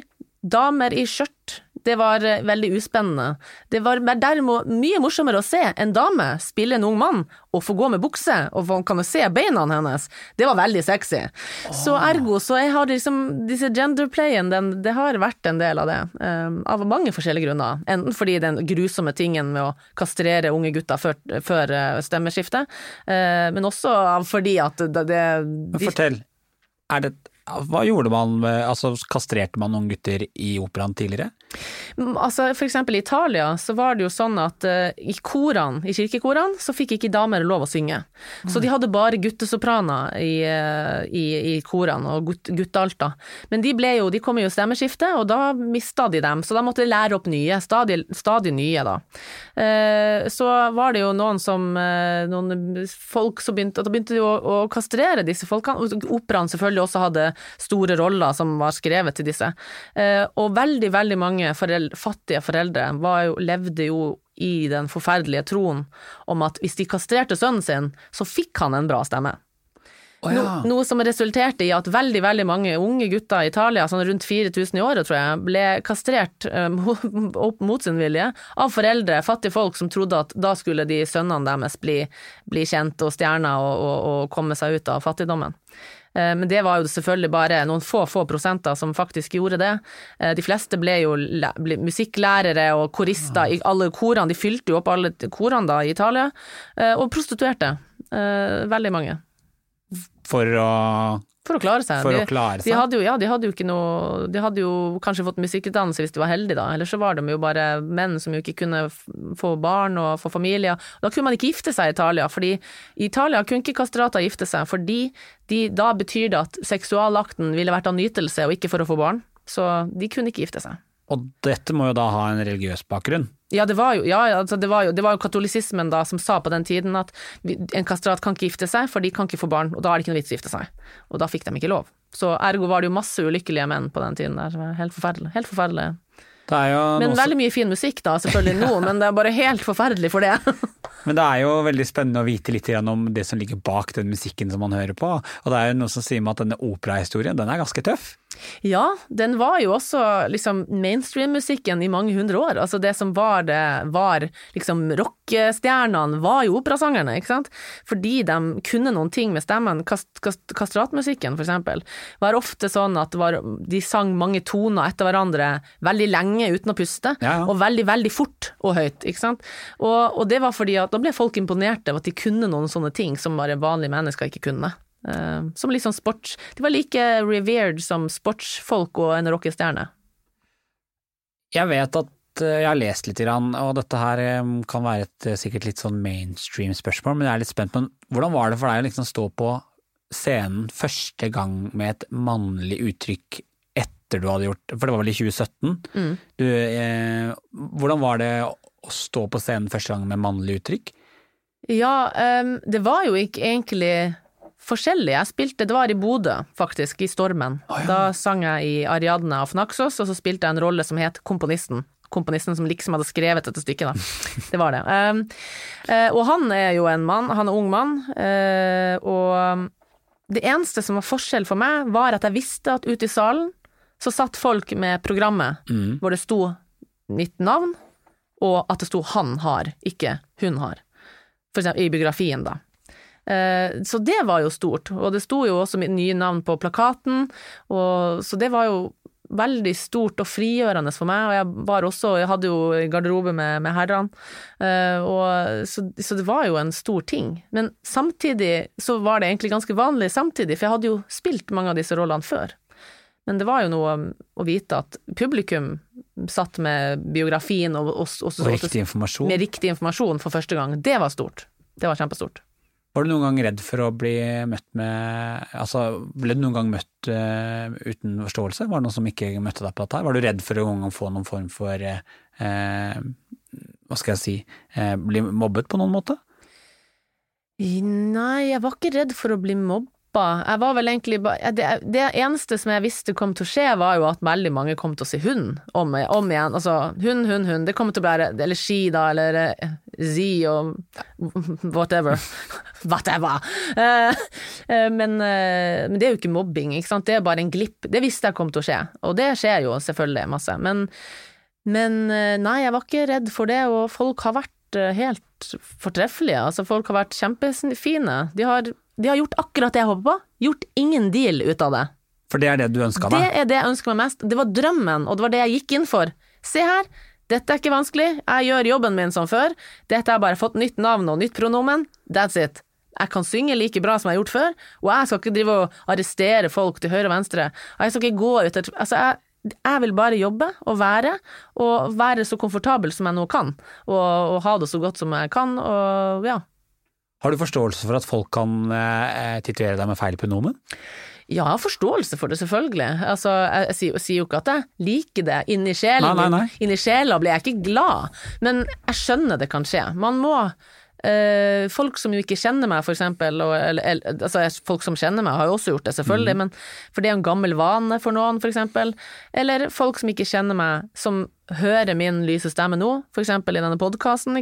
damer i skjørt det var eh, veldig uspennende. Det var derimot mye morsommere å se en dame spille en ung mann og få gå med bukse, og man kan se beina hennes. Det var veldig sexy. Oh. Så ergo så jeg har liksom disse genderplayen, det har vært en del av det. Um, av mange forskjellige grunner. Enten fordi den grusomme tingen med å kastrere unge gutter før, før uh, stemmeskiftet, uh, men også fordi at det, det de, Fortell. Er det hva gjorde man med Altså, kastrerte man noen gutter i operaen tidligere? Mm, altså, for eksempel i Italia så var det jo sånn at uh, i korene, i kirkekorene, så fikk ikke damer lov å synge. Mm. Så de hadde bare guttesopraner i, uh, i, i korene, og gut, guttealter. Men de ble jo, de kom jo i stemmeskifte, og da mista de dem, så da måtte de lære opp nye. Stadig, stadig nye, da. Uh, så var det jo noen som Noen folk som begynte, da begynte de å, å kastrere disse folkene. Operaen selvfølgelig også hadde store roller som var skrevet til disse. Og veldig, veldig mange foreldre, fattige foreldre jo, levde jo i den forferdelige troen om at hvis de kastrerte sønnen sin, så fikk han en bra stemme. Oh, ja. no, noe som resulterte i at veldig veldig mange unge gutter i Italia, sånn rundt 4000 i året tror jeg, ble kastrert <laughs> um, mot sin vilje av foreldre, fattige folk som trodde at da skulle de sønnene deres bli, bli kjent og stjerner og, og, og komme seg ut av fattigdommen. Eh, Men det var jo selvfølgelig bare noen få, få prosenter som faktisk gjorde det. Eh, De fleste ble jo ble musikklærere og korister i alle korene, de fylte jo opp alle korene da i Italia, eh, og prostituerte. Veldig mange. For å, For å klare seg. for de, å klare de hadde jo, ja, de hadde jo ikke noe De hadde jo kanskje fått musikkutdannelse hvis de var heldige, da. Eller så var de jo bare menn som jo ikke kunne få barn og få familier. Da kunne man ikke gifte seg i Italia, fordi i Italia kunne ikke kastrater gifte seg, fordi de, da betyr det at seksualakten ville vært av nytelse og ikke for å få barn. Så de kunne ikke gifte seg. Og dette må jo da ha en religiøs bakgrunn. Ja, det var jo, ja, altså det var jo, det var jo katolisismen da som sa på den tiden at en kastrat kan ikke gifte seg, for de kan ikke få barn, og da er det ikke noe vits å gifte seg. Og da fikk de ikke lov. Så ergo var det jo masse ulykkelige menn på den tiden der. Helt forferdelig. Helt forferdelig. Er Men noe veldig mye fin musikk da, selvfølgelig nå, <laughs> men det er bare helt forferdelig for det. <laughs> Men det er jo veldig spennende å vite litt om det som ligger bak den musikken som man hører på. Og det er jo noe som sier meg at denne operahistorien, den er ganske tøff. Ja, den var jo også liksom mainstream-musikken i mange hundre år. Altså det som var det, var liksom rockestjernene, var jo operasangerne, ikke sant? Fordi de kunne noen ting med stemmen. Kast, kast, kastratmusikken, for eksempel, var ofte sånn at var, de sang mange toner etter hverandre veldig lenge uten å puste, Ja, ja. og veldig, veldig fort og høyt, ikke sant? Og, og det var fordi at da ble folk imponerte av at de kunne noen sånne ting som bare vanlige mennesker ikke kunne. Eh, som litt sånn sports De var like revered som sportsfolk og en rockestjerne. Jeg vet at eh, jeg har lest litt, og dette her eh, kan være et sikkert litt sånn mainstream spørsmål, men jeg er litt spent på hvordan var det for deg å liksom stå på scenen første gang med et mannlig uttrykk etter du hadde gjort For det var vel i 2017? Mm. Du, eh, hvordan var det å stå på scenen første gang med mannlig uttrykk? Ja, um, det var jo ikke egentlig forskjellig. Jeg spilte, det var i Bodø, faktisk, i Stormen. Da sang jeg i Ariadne av Fnaksås, og så spilte jeg en rolle som het Komponisten. Komponisten som liksom hadde skrevet dette stykket, da. <laughs> Det var det. Um, uh, og han er jo en mann, han er ung mann, uh, og det eneste som var forskjell for meg, var at jeg visste at ute i salen så satt folk med programmet Mm. hvor det sto mitt navn, og at det sto 'han har', ikke 'hun har'. For eksempel i biografien, da. Eh, Så det var jo stort, og det sto jo også mitt nye navn på plakaten, og, så det var jo veldig stort og frigjørende for meg, og jeg var også, jeg hadde jo garderobe med, med herrene, eh, og, så, så det var jo en stor ting. Men samtidig så var det egentlig ganske vanlig samtidig, for jeg hadde jo spilt mange av disse rollene før. Men det var jo noe å vite at publikum satt med biografien og, og, og, Og riktig informasjon? med riktig informasjon for første gang. Det var stort. Det var kjempestort. Var du noen gang redd for å bli møtt med Altså, ble du noen gang møtt uh, uten forståelse? Var det noen som ikke møtte deg på dette her? Var du redd for å noen gang få noen form for eh, Hva skal jeg si uh, Bli mobbet på noen måte? Nei, jeg var ikke redd for å bli mobba. Jeg var vel egentlig det, det eneste som jeg visste kom til å skje, var jo at veldig mange kom til å si hund om, om igjen. Altså hund, hund, hund. Det kommer til å bli Eller ski, da, eller zi og whatever. <laughs> whatever. Eh, eh, men, eh, men det er jo ikke mobbing, ikke. Det er bare en glipp. Det visste jeg kom til å skje, og det skjer jo selvfølgelig masse. Men, men nei, jeg var ikke redd for det, og folk har vært helt fortreffelige. Altså, folk har vært kjempefine. De har, de har gjort akkurat det jeg håper på. Gjort ingen deal ut av det. For det er det du ønska Det er det jeg ønsker meg mest. Det var drømmen, og det var det jeg gikk inn for. Se her, dette er ikke vanskelig, jeg gjør jobben min som før. Dette har bare fått nytt navn og nytt pronomen. That's it. Jeg kan synge like bra som jeg har gjort før, og jeg skal ikke drive og arrestere folk til høyre og venstre. Jeg skal ikke gå ut etter Altså, jeg jeg vil bare jobbe og være, og være så komfortabel som jeg nå kan, og, og ha det så godt som jeg kan, og ja. Har du forståelse for at folk kan eh, titulere deg med feil pronomen? Ja, jeg har forståelse for det, selvfølgelig. Altså, jeg, jeg, jeg sier jo ikke at jeg liker det. Inni sjelen, Nei, nei, nei. inni sjela blir jeg ikke glad, men jeg skjønner det kan skje. Man må øh, Folk som jo ikke kjenner meg, for eksempel, og, eller, eller, altså folk som kjenner meg har jo også gjort det, selvfølgelig, Mm. men for det er en gammel vane for noen, for eksempel. Eller folk som ikke kjenner meg, som hører min lyse stemme nå, for eksempel i denne podkasten.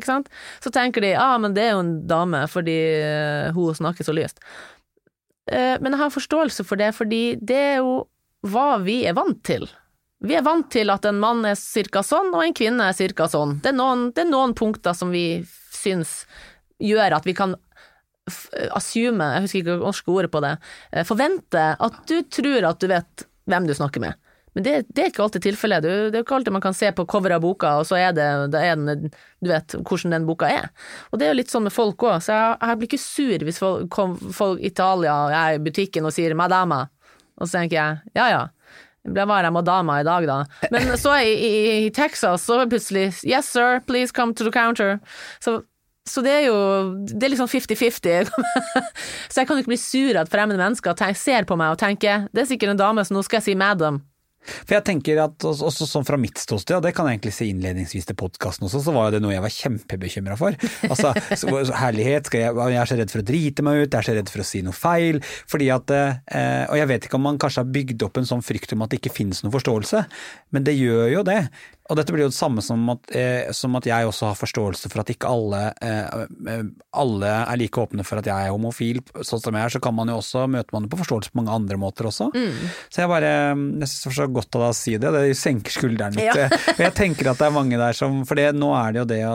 Så tenker de ja, ah, men det er jo en dame fordi eh, hun snakker så lyst. Eh, Men jeg har forståelse for det, fordi det er jo hva vi er vant til. Vi er vant til at en mann er cirka sånn, og en kvinne er cirka sånn. Det er noen, det er noen punkter som vi syns gjør at vi kan assume, jeg husker ikke det norske ordet på det, eh, forvente at du tror at du vet hvem du snakker med. Men det, det er ikke alltid tilfellet. Det er ikke alltid man kan se på coveret av boka, og så er det, er den, du vet hvordan den boka er. Og det er jo litt sånn med folk òg, så jeg, jeg blir ikke sur hvis folk, i Italia er i butikken og sier 'madama', og så tenker jeg ja ja. Det var jeg madama i dag, da. Men så i, i, i Texas, så plutselig 'yes sir, please come to the counter'. Så, så det er jo Det er liksom 50-50. <laughs> så jeg kan jo ikke bli sur at fremmede mennesker ser på meg og tenker 'det er sikkert en dame, så nå skal jeg si madam'. For jeg tenker at også, sånn fra mitt ståsted, og det kan jeg egentlig si innledningsvis til podkasten også, så var jo det noe jeg var kjempebekymra for. Altså, <laughs> så, herlighet, jeg, jeg er så redd for å drite meg ut, jeg er så redd for å si noe feil. fordi at, eh, Og jeg vet ikke om man kanskje har bygd opp en sånn frykt om at det ikke finnes noen forståelse, men det gjør jo det. Og dette blir jo det samme som at, eh, som at jeg også har forståelse for at ikke alle, eh, alle er like åpne for at jeg er homofil, sånn som jeg er. Så kan man jo også møte man på forståelse på mange andre måter også. Så jeg bare jeg synes det var så godt av deg å si det, det senker skulderen litt. Ja. <laughs> Jeg tenker at det er mange der som For det, nå er det jo det å,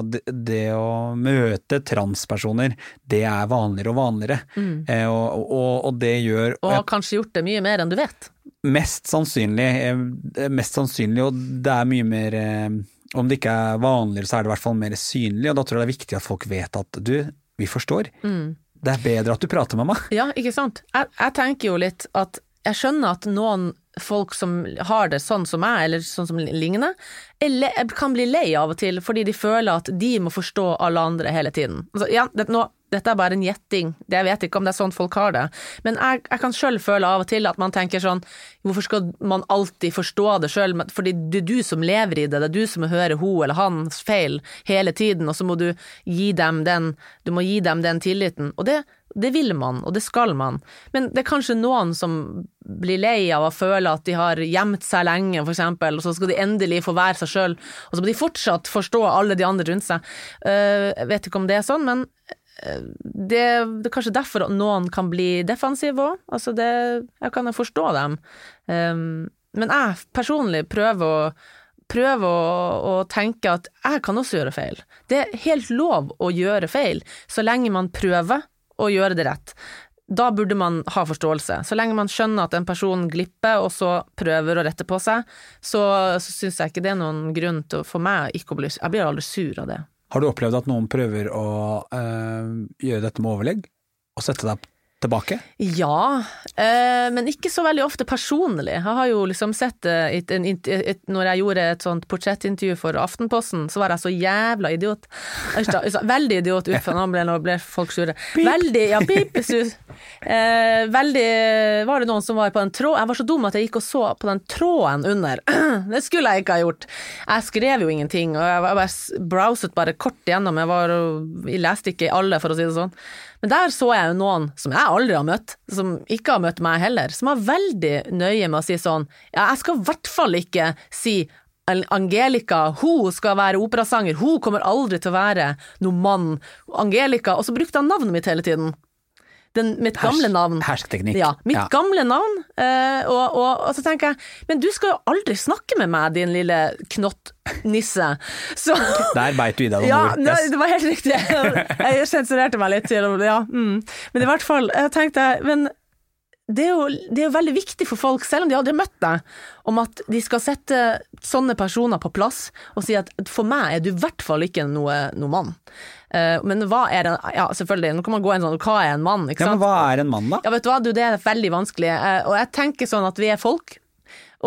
det å møte transpersoner, det er vanligere og vanligere. Eh, og, og, og det gjør Og har kanskje gjort det mye mer enn du vet. Mest sannsynlig, eh, mest sannsynlig, og det er mye mer eh, Om det ikke er vanligere, så er det i hvert fall mer synlig, og da tror jeg det er viktig at folk vet at du, vi forstår. Det er bedre at du prater med meg. Ja, ikke sant. Jeg, jeg tenker jo litt at jeg skjønner at noen folk som har det sånn som meg, eller sånn som ligner, er kan bli lei av og til fordi de føler at de må forstå alle andre hele tiden. Altså, ja, det, nå, dette er bare en gjetting, jeg vet ikke om det er sånn folk har det, men jeg, jeg kan sjøl føle av og til at man tenker sånn, hvorfor skal man alltid forstå det sjøl, fordi det er du som lever i det, det er du som hører hun eller hans feil hele tiden, og så må du gi dem den, du må gi dem den tilliten. Og det, det vil man, og det skal man. Men det er kanskje noen som blir lei av å føle at de har gjemt seg lenge, for eksempel, og så skal de endelig få være seg sjøl, og så må de fortsatt forstå alle de andre rundt seg. Eh, Jeg vet ikke om det er sånn, men det, er kanskje derfor noen kan bli defensive òg. Altså det, jeg kan jo forstå dem. Um, men jeg personlig prøver å prøve å, å tenke at jeg kan også gjøre feil. Det er helt lov å gjøre feil, så lenge man prøver å gjøre det rett. Da burde man ha forståelse. Så lenge man skjønner at en person glipper, og så prøver å rette på seg, så, så syns jeg ikke det er noen grunn til for meg ikke å bli Jeg blir aldri sur av det. Har du opplevd at noen prøver å øh, gjøre dette med overlegg, og sette deg tilbake? Ja, eh, men ikke så veldig ofte personlig. Jeg har jo liksom sett eh, et, int- et, Når jeg gjorde et sånt portrettintervju for Aftenposten, så var jeg så jævla idiot. Veldig idiot for nå ble, ble folk sure. Veldig, ja, pip. Eh, veldig Var det noen som var på en tråd Jeg var så dum at jeg gikk og så på den tråden under. <clears throat> Det skulle jeg ikke ha gjort. Jeg skrev jo ingenting, og jeg, jeg browset bare kort gjennom. Jeg, var, jeg leste ikke alle, for å si det sånn. Men der så jeg jo noen som jeg aldri har møtt, som ikke har møtt meg heller, som var veldig nøye med å si sånn Ja, jeg skal i hvert fall ikke si Angelica, hun skal være operasanger, hun kommer aldri til å være noen mann. Angelica, og så brukte han navnet mitt hele tiden. Den, mitt gamle navn. Hersketeknikk. Ja, mitt Ja. gamle navn. eh, og, og, og så tenker jeg, men du skal jo aldri snakke med meg, din lille knottnisse. <laughs> Så Der beit du i deg noen ja, ord. Yes. det var helt riktig. Jeg sensurerte meg litt til ja, mm. Men i hvert fall, jeg tenkte Men det er, jo, det er jo veldig viktig for folk, selv om de aldri har møtt deg, om at de skal sette sånne personer på plass og si at for meg er du i hvert fall ikke noe, noe mann. Eh, men hva er en Ja, selvfølgelig, nå kan man gå en sånn Hva er en mann? Ikke Ja, men hva er en mann, da? Ja, vet du hva, du, det er veldig vanskelig. Eh, Og jeg tenker sånn at vi er folk.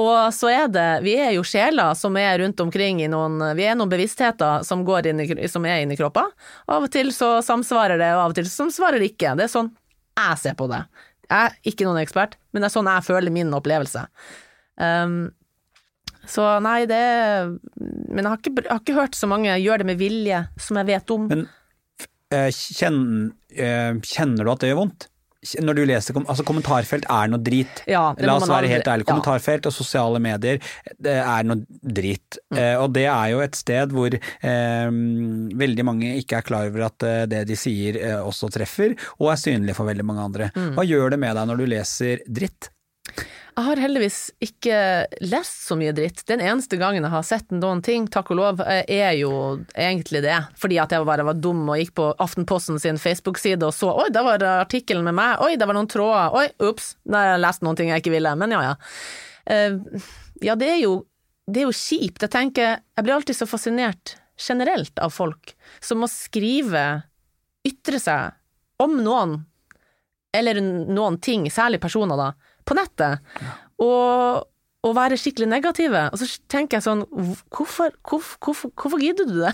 Og så er det, vi er jo sjeler som er rundt omkring i noen, vi er noen bevisstheter som, i, som er inni kroppa. Av og til så samsvarer det, og av og til så samsvarer det ikke. Det er sånn jeg ser på det. Jeg er ikke noen ekspert, men det er sånn jeg føler min opplevelse. Um, så nei, det Men jeg har, ikke, jeg har ikke hørt så mange gjøre det med vilje, som jeg vet om. Men kjenner, eh, kjenner du at det gjør vondt? Når du leser altså Kommentarfelt er noe drit. Ja, det La oss være helt ærlige. ja. Kommentarfelt og sosiale medier det er noe drit. Mm. Eh, og det er jo et sted hvor eh, veldig mange ikke er klar over at eh, det de sier eh, også treffer, og er synlig for veldig mange andre. Mm. Hva gjør det med deg når du leser dritt? Jeg har heldigvis ikke lest så mye dritt. Den eneste gangen jeg har sett noen ting, takk og lov, eh, er jo egentlig det. Fordi at jeg bare var dum og gikk på Aftenposten sin Facebook-side og så oi, der var artikkelen med meg, oi, der var noen tråder, oi, ups, der har jeg lest noen ting jeg ikke ville, men ja ja. Eh, ja, det er jo, det er jo kjipt. Jeg tenker, jeg blir alltid så fascinert generelt av folk som må skrive, ytre seg om noen, eller noen ting, særlig personer da, på nettet, og, og være skikkelig negative. Og så tenker jeg sånn, hvorfor, hvorfor, hvorfor, hvorfor gidder du det?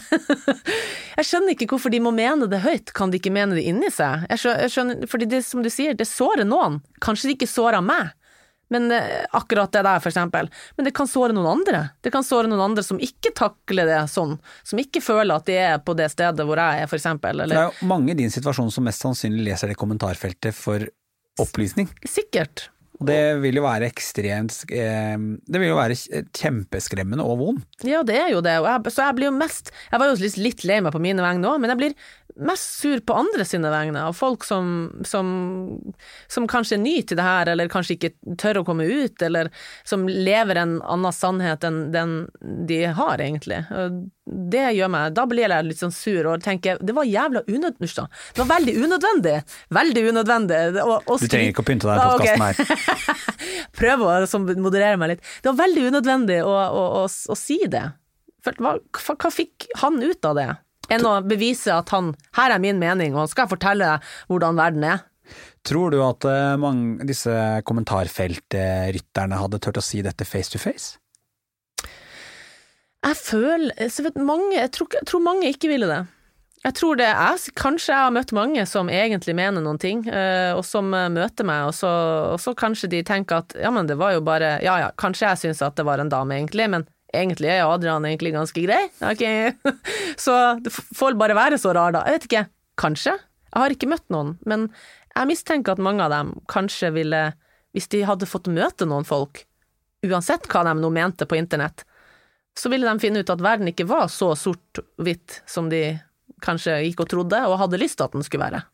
<laughs> jeg skjønner ikke hvorfor de må mene det høyt, kan de ikke mene det inni seg? Jeg skjønner, fordi det som du sier, det sårer noen. Kanskje det ikke sårer meg, men eh, akkurat det der, for eksempel. Men det kan såre noen andre. Det kan såre noen andre som ikke takler det sånn. Som ikke føler at de er på det stedet hvor jeg er, for eksempel. Eller... Det er jo mange i din situasjon som mest sannsynlig leser det kommentarfeltet for opplysning. Sikkert. Og det vil jo være ekstremt eh, Det vil jo være kjempeskremmende og vondt. Ja, det er jo det. Jeg, så jeg blir jo mest Jeg var jo litt lei meg på mine vegne òg, men jeg blir mest sur på andre sine vegne, av folk som, som, som, kanskje er ny til det her, eller kanskje ikke tør å komme ut, eller som lever en annen sannhet enn den de har, egentlig. Det gjør meg Da blir jeg litt sånn sur og tenker det var jævla unødvendig. Det var veldig unødvendig. Veldig unødvendig. Og, og du trenger ikke å pynte deg i podkasten her. <laughs> Prøv å moderere meg litt. Det var veldig unødvendig å, å, å, å si det. Hva, hva fikk han ut av det? enn å bevise at han her er min mening, og skal jeg fortelle hvordan verden er. Tror du at eh, mange, disse kommentarfeltrytterne hadde turt å si dette face to face? Jeg føler så vet mange, jeg tror, jeg tror mange ikke ville det. Jeg tror det er, Kanskje jeg har møtt mange som egentlig mener noen ting, eh, og som eh, møter meg, og så, og så kanskje de tenker at ja, men det var jo bare Ja ja, kanskje jeg syns at det var en dame, egentlig, men Egentlig er Adrian egentlig ganske grei, <laughs> okay. så det får bare være så rar, da. Jeg vet ikke, kanskje? Jeg har ikke møtt noen, men jeg mistenker at mange av dem kanskje ville, hvis de hadde fått møte noen folk, uansett hva de nå mente på internett, så ville de finne ut at verden ikke var så sort-hvitt som de kanskje gikk og trodde, og hadde lyst til at den skulle være.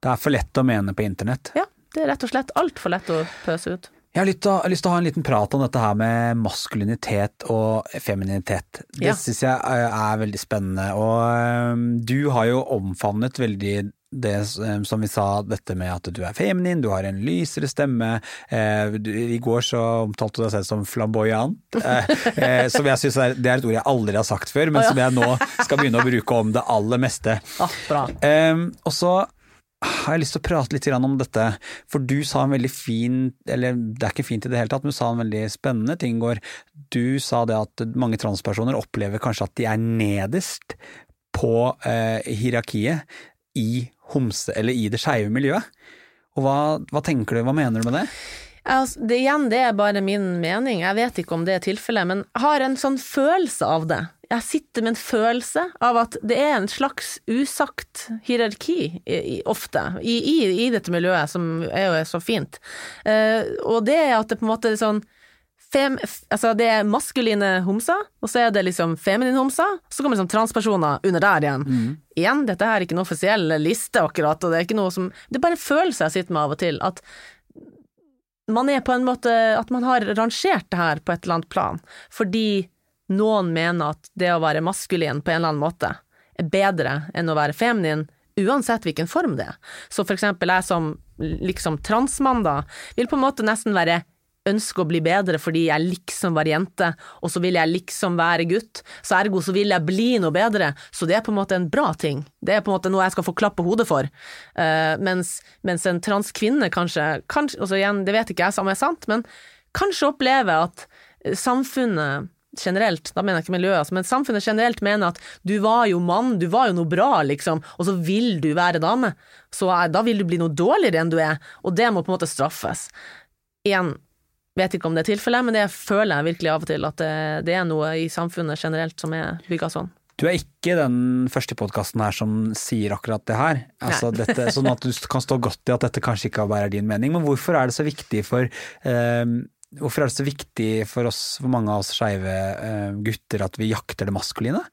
Det er for lett å mene på internett? Ja, det er rett og slett altfor lett å pøse ut. Jeg har lyst, til, å ha en liten prat om dette her med maskulinitet og femininitet. Det ja. syns jeg er veldig spennende. Og ehm, du har jo omfavnet veldig det ehm, som vi sa, dette med at du er feminin, du har en lysere stemme. Eh, I går så omtalte du deg selv som flamboyant, eh, <laughs> eh, som jeg syns er, det er et ord jeg aldri har sagt før, men som jeg nå skal begynne å bruke om det aller meste. Ah, bra. Ehm, og så har jeg lyst til å prate litt om dette, for du sa en veldig fin, eller det er ikke fint i det hele tatt, men du sa en veldig spennende ting i går. Du sa det at mange transpersoner opplever kanskje at de er nederst på eh, hierarkiet i homse, eller i det skeive miljøet. Og hva, hva tenker du, hva mener du med det? Altså, det, igjen, det er bare min mening, jeg vet ikke om det er tilfellet, men jeg har en sånn følelse av det. Jeg sitter med en følelse av at det er en slags usagt hierarki, i, ofte, i, i, i, dette miljøet, som er jo så fint. Uh, og det er at det på en måte er sånn Fem, altså det er maskuline homser, og så er det liksom feminine homser, så kommer liksom transpersoner under der igjen. Mm. Igjen, dette her er ikke en offisiell liste akkurat, og det er ikke noe som Det er bare en følelse jeg sitter med av og til, at man er på en måte At man har rangert det her på et eller annet plan, fordi noen mener at det å være maskulin på en eller annen måte er bedre enn å være feminin, uansett hvilken form det er. Så for eksempel jeg som liksom transmann da, vil på en måte nesten være ønske å bli bedre fordi jeg liksom var jente, og så vil jeg liksom være gutt, så ergo så vil jeg bli noe bedre, så det er på en måte en bra ting. Det er på en måte noe jeg skal få klapp på hodet for. Uh, mens, mens, en transkvinne kanskje, kanskje altså igjen, det vet ikke jeg om er sant, men kanskje opplever at samfunnet generelt, da mener jeg ikke miljøet, altså, men samfunnet generelt mener at du var jo mann, du var jo noe bra, liksom, og så vil du være dame. Så eh, da vil du bli noe dårligere enn du er, og det må på en måte straffes. Igjen, vet ikke om det er tilfellet, men det føler jeg virkelig av og til, at det, det er noe i samfunnet generelt som er bygga sånn. Du er ikke den første podkasten her som sier akkurat det her. Altså dette, sånn at du kan stå godt i at dette kanskje ikke bare er din mening. Men hvorfor er det så viktig for eh, Hvorfor er det så viktig for oss, for mange av oss skeive eh, gutter, at vi jakter det maskuline?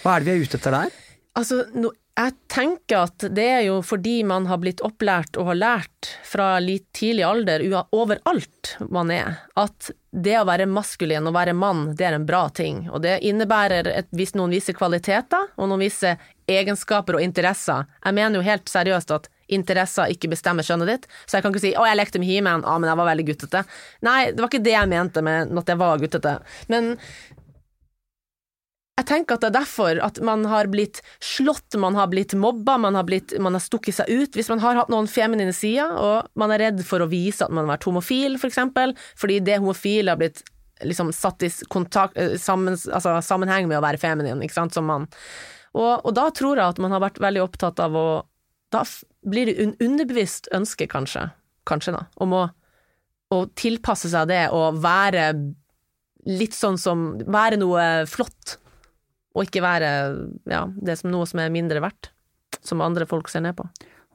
Hva er det vi er ute etter der? Altså, no, Jeg tenker at det er jo fordi man har blitt opplært og har lært fra litt tidlig alder overalt man er, at det å være maskulin og være mann, det er en bra ting. Og det innebærer et, noen visse kvaliteter og noen visse egenskaper og interesser. Jeg mener jo helt seriøst at interesser ikke bestemmer skjønnet ditt, så jeg kan ikke si 'Å, jeg lekte med He-Man', ah, men jeg var veldig guttete'. Nei, det var ikke det jeg mente med at jeg var guttete. Men jeg tenker at det er derfor at man har blitt slått, man har blitt mobba, man har, blitt, man har stukket seg ut. Hvis man har hatt noen feminine sider, og man er redd for å vise at man har vært homofil, for eksempel, fordi det homofile har blitt liksom satt i kontakt, eh, sammen, altså, sammenheng med å være feminin, ikke sant, som mann. Og, og da tror jeg at man har vært veldig opptatt av å Da blir det un underbevisst ønske, kanskje, kanskje da, om å, å tilpasse seg det og være litt sånn som Være noe flott. Og ikke være ja, det som noe som er mindre verdt, som andre folk ser ned på.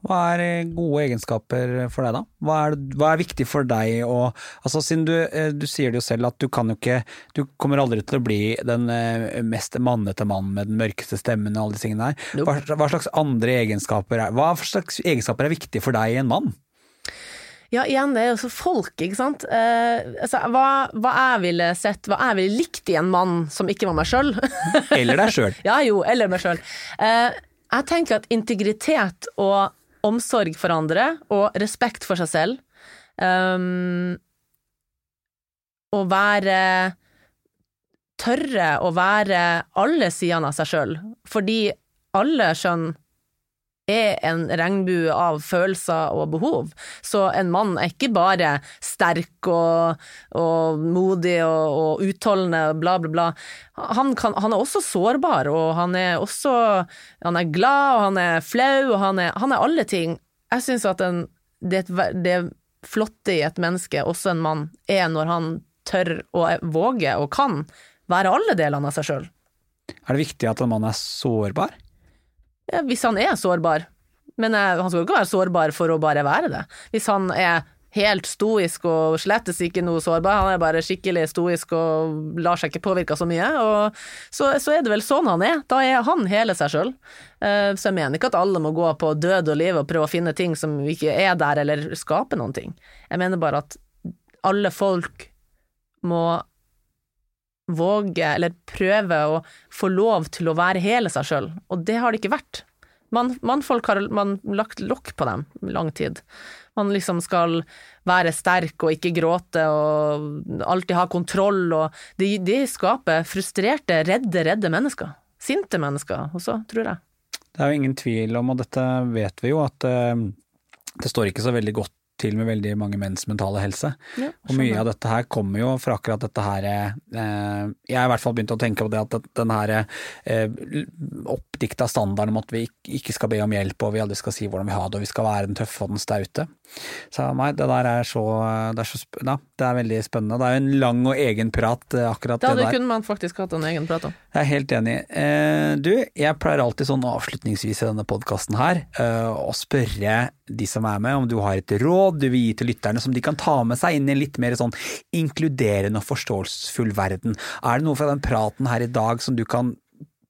Hva er eh, gode egenskaper for deg, da? Hva er, hva er viktig for deg å Altså, siden du, eh, du sier det jo selv at du kan jo ikke Du kommer aldri til å bli den eh, mest mannete mannen med den mørkeste stemmen og alle de tingene der. Hva, hva slags andre egenskaper er Hva slags egenskaper er viktig for deg i en mann? Ja, igjen, det er jo så folk, ikke sant. Eh, altså, hva, hva jeg ville sett, hva jeg ville likt i en mann som ikke var meg sjøl. Eller deg sjøl? <laughs> ja, jo, eller meg sjøl. Eh, jeg tenker at integritet og omsorg for andre, og respekt for seg selv, um, å være Tørre å være alle sidene av seg sjøl, fordi alle skjønn er en regnbue av følelser og behov. Så en mann er ikke bare sterk og, og modig og, og utholdende, bla, bla, bla. Han, kan, han er også sårbar, og han er også Han er glad, og han er flau, og han er, han er alle ting. Jeg syns at en, det, det flotte i et menneske, også en mann, er når han tør og våger og kan være alle delene av seg sjøl. Er det viktig at en mann er sårbar? Ja, hvis han er sårbar. Men eh, han skal jo ikke være sårbar for å bare være det. Hvis han er helt stoisk og slettes ikke noe sårbar, han er bare skikkelig stoisk og lar seg ikke påvirke så mye, og så, så er det vel sånn han er. Da er han hele seg sjøl. Så jeg mener ikke at alle må gå på død og liv og prøve å finne ting som ikke er der, eller skape noen ting. Jeg mener bare at alle folk må våge, eller prøve å få lov til å være hele seg sjøl, og det har det ikke vært. Man, mannfolk har man lagt lokk på dem lang tid. Man liksom skal være sterk og ikke gråte og alltid ha kontroll, og de, de skaper frustrerte, redde, redde mennesker. Sinte mennesker også, tror jeg. Det er jo ingen tvil om, og dette vet vi jo, at eh, det står ikke så veldig godt til med veldig mange menns mentale helse. Ja, Og mye av dette her kommer jo fra akkurat dette her eh, Jeg har i hvert fall begynt å tenke på det at den her eh, oppdikta standarden om at vi ikke- skal be om hjelp og vi aldri skal si hvordan vi har det og vi skal være den tøffe og den staute. Så nei, det der er så, det er så ja, det er veldig spennende. Det er jo en lang og egen prat, eh, akkurat det, det der. Det kunne man faktisk hatt en egen prat om. Jeg er helt enig. Eh, du, jeg pleier alltid sånn avslutningsvis i denne podkasten her eh, å spørre de som er med om du har et råd du vil gi til lytterne som de kan ta med seg inn i en litt mer sånn inkluderende og forståelsesfull verden. Er det noe fra den praten her i dag som du kan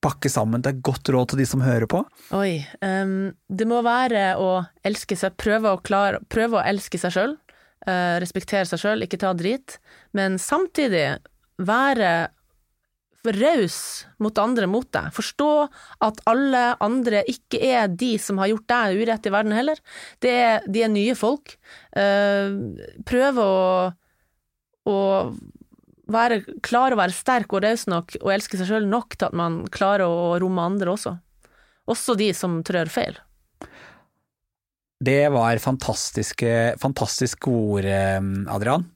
pakke sammen til et godt råd til de som hører på? Oi. Um, det må være å elske seg, prøve å, klare, prøve å elske seg sjøl. respektere seg sjøl, ikke ta drit. Men samtidig være raus mot andre mot deg. Forstå at alle andre ikke er de som har gjort deg urett i verden heller. Det er, de er nye folk. Uh, prøve å, å være, klare å være sterk og raus nok og elske seg sjøl nok til at man klarer å romme andre også. Også de som trør feil. Det var fantastiske, fantastisk ord, eh, Adrian.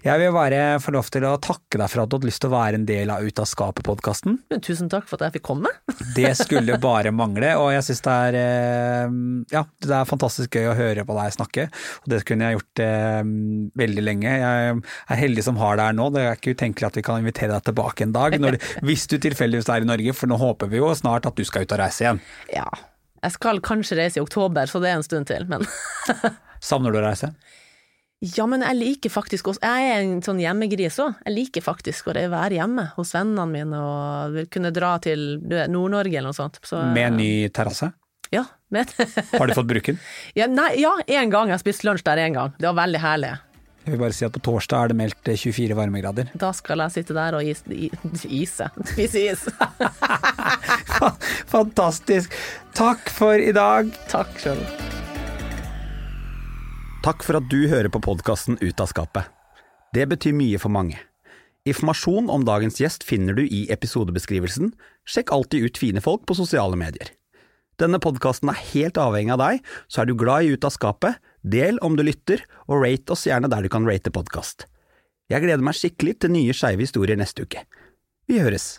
Jeg vil bare få lov til å takke deg for at du hadde lyst til å være en del av Ut av skapet-podkasten. Tusen takk for at jeg fikk komme. <laughs> Det skulle bare mangle, og jeg syns det er eh, ja, det er fantastisk gøy å høre på deg snakke. Og det kunne jeg gjort eh, veldig lenge. Jeg er heldig som har deg her nå. Det er ikke utenkelig at vi kan invitere deg tilbake en dag, når, <laughs> hvis du tilfeldigvis er i Norge, for nå håper vi jo snart at du skal ut og reise igjen. Ja. Jeg skal kanskje reise i oktober, så det er en stund til, men <laughs> Savner du å reise? Ja, men jeg liker faktisk også Jeg er en sånn hjemmegris òg. Jeg liker faktisk å være hjemme hos vennene mine og kunne dra til Nord-Norge eller noe sånt. Så, Med ny terrasse? Ja, med. Har du fått bruke den? <laughs> ja, nei, ja, én gang. Jeg har spist lunsj der én gang. Det var veldig herlig. Jeg vil bare si at på torsdag er det meldt eh, 24 varmegrader. Da skal jeg sitte der og is, <laughs> ise. Spise is. <laughs> Fantastisk. Takk for i dag. Takk sjøl. Takk for at du hører på podkasten Ut av skapet. Det betyr mye for mange. Informasjon om dagens gjest finner du i episodebeskrivelsen. Sjekk alltid ut fine folk på sosiale medier. Denne podkasten er helt avhengig av deg, så er du glad i Ut av skapet, del om du lytter, og rate oss gjerne der du kan rate podkast. Jeg gleder meg skikkelig til nye skeive historier neste uke. Vi høres!